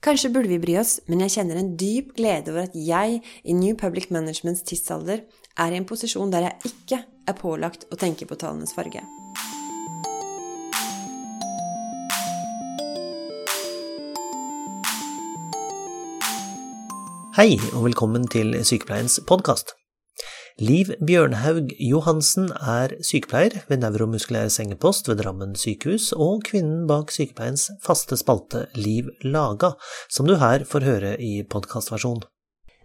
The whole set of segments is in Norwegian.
Kanskje burde vi bry oss, men jeg kjenner en dyp glede over at jeg, i New Public Managements tidsalder, er i en posisjon der jeg ikke er pålagt å tenke på tallenes farge. Hei, og velkommen til Sykepleiens podkast. Liv Bjørnhaug Johansen er sykepleier ved nevromuskulær sengepost ved Drammen sykehus, og kvinnen bak sykepleiens faste spalte Liv Laga, som du her får høre i podkastversjon.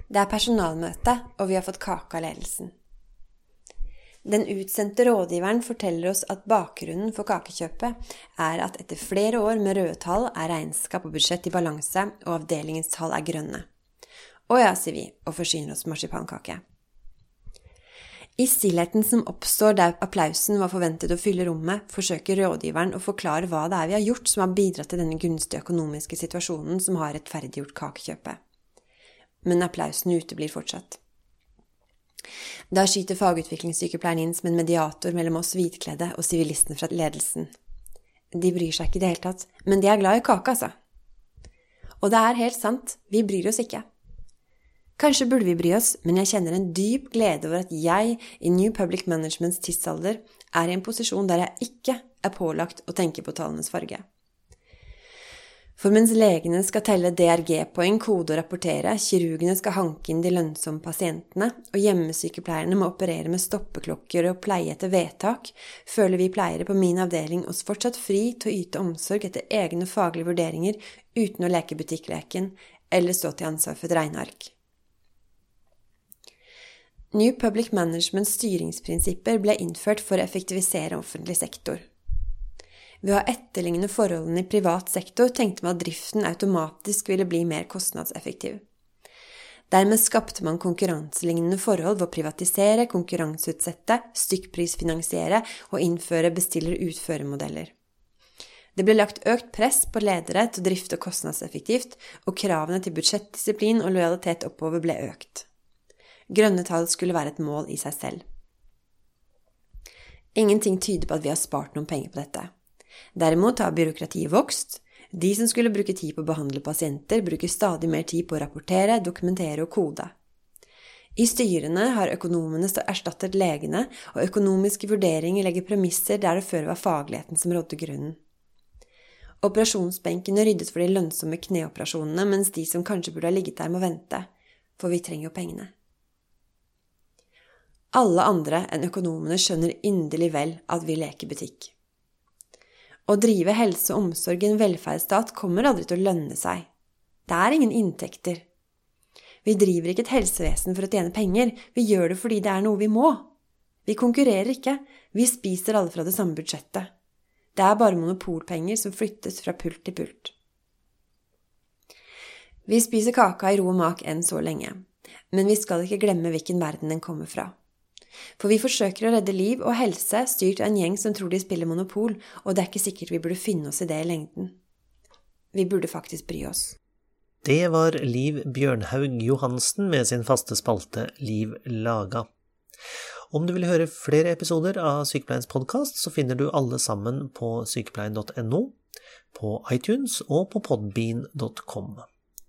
Det er personalmøte, og vi har fått kake av ledelsen. Den utsendte rådgiveren forteller oss at bakgrunnen for kakekjøpet er at etter flere år med røde tall er regnskap og budsjett i balanse, og avdelingens tall er grønne. Å ja, sier vi og forsyner oss marsipankake. I stillheten som oppstår der applausen var forventet å fylle rommet, forsøker rådgiveren å forklare hva det er vi har gjort som har bidratt til denne gunstige økonomiske situasjonen som har rettferdiggjort kakekjøpet. Men applausen uteblir fortsatt. Da skyter fagutviklingssykepleieren inn som en mediator mellom oss hvitkledde og sivilistene fra ledelsen. De bryr seg ikke i det hele tatt, men de er glad i kake, altså. Og det er helt sant, vi bryr oss ikke. Kanskje burde vi bry oss, men jeg kjenner en dyp glede over at jeg, i New Public Managements tidsalder, er i en posisjon der jeg ikke er pålagt å tenke på tallenes farge. For mens legene skal telle DRG-poeng, kode og rapportere, kirurgene skal hanke inn de lønnsomme pasientene, og hjemmesykepleierne må operere med stoppeklokker og pleie etter vedtak, føler vi pleiere på min avdeling oss fortsatt fri til å yte omsorg etter egne faglige vurderinger uten å leke butikkleken eller stå til ansvar for et regneark. New Public Managements styringsprinsipper ble innført for å effektivisere offentlig sektor. Ved å etterligne forholdene i privat sektor tenkte man at driften automatisk ville bli mer kostnadseffektiv. Dermed skapte man konkurranselignende forhold ved å privatisere, konkurranseutsette, stykkprisfinansiere og innføre bestiller-utfører-modeller. Det ble lagt økt press på ledere til å drifte kostnadseffektivt, og kravene til budsjettdisiplin og lojalitet oppover ble økt. Grønne tall skulle være et mål i seg selv. Ingenting tyder på at vi har spart noen penger på dette. Derimot har byråkratiet vokst. De som skulle bruke tid på å behandle pasienter, bruker stadig mer tid på å rapportere, dokumentere og kode. I styrene har økonomene erstattet legene, og økonomiske vurderinger legger premisser der det før var fagligheten som rådde grunnen. Operasjonsbenkene ryddes for de lønnsomme kneoperasjonene, mens de som kanskje burde ha ligget der, må vente, for vi trenger jo pengene. Alle andre enn økonomene skjønner inderlig vel at vi leker butikk. Å drive helse og omsorg i en velferdsstat kommer aldri til å lønne seg. Det er ingen inntekter. Vi driver ikke et helsevesen for å tjene penger, vi gjør det fordi det er noe vi må. Vi konkurrerer ikke, vi spiser alle fra det samme budsjettet. Det er bare monopolpenger som flyttes fra pult til pult. Vi spiser kaka i ro og mak enn så lenge, men vi skal ikke glemme hvilken verden den kommer fra. For vi forsøker å redde liv og helse styrt av en gjeng som tror de spiller monopol, og det er ikke sikkert vi burde finne oss i det i lengden. Vi burde faktisk bry oss. Det var Liv Bjørnhaug Johansen med sin faste spalte Liv laga. Om du vil høre flere episoder av Sykepleiens podkast, så finner du alle sammen på sykepleien.no, på iTunes og på podbean.com.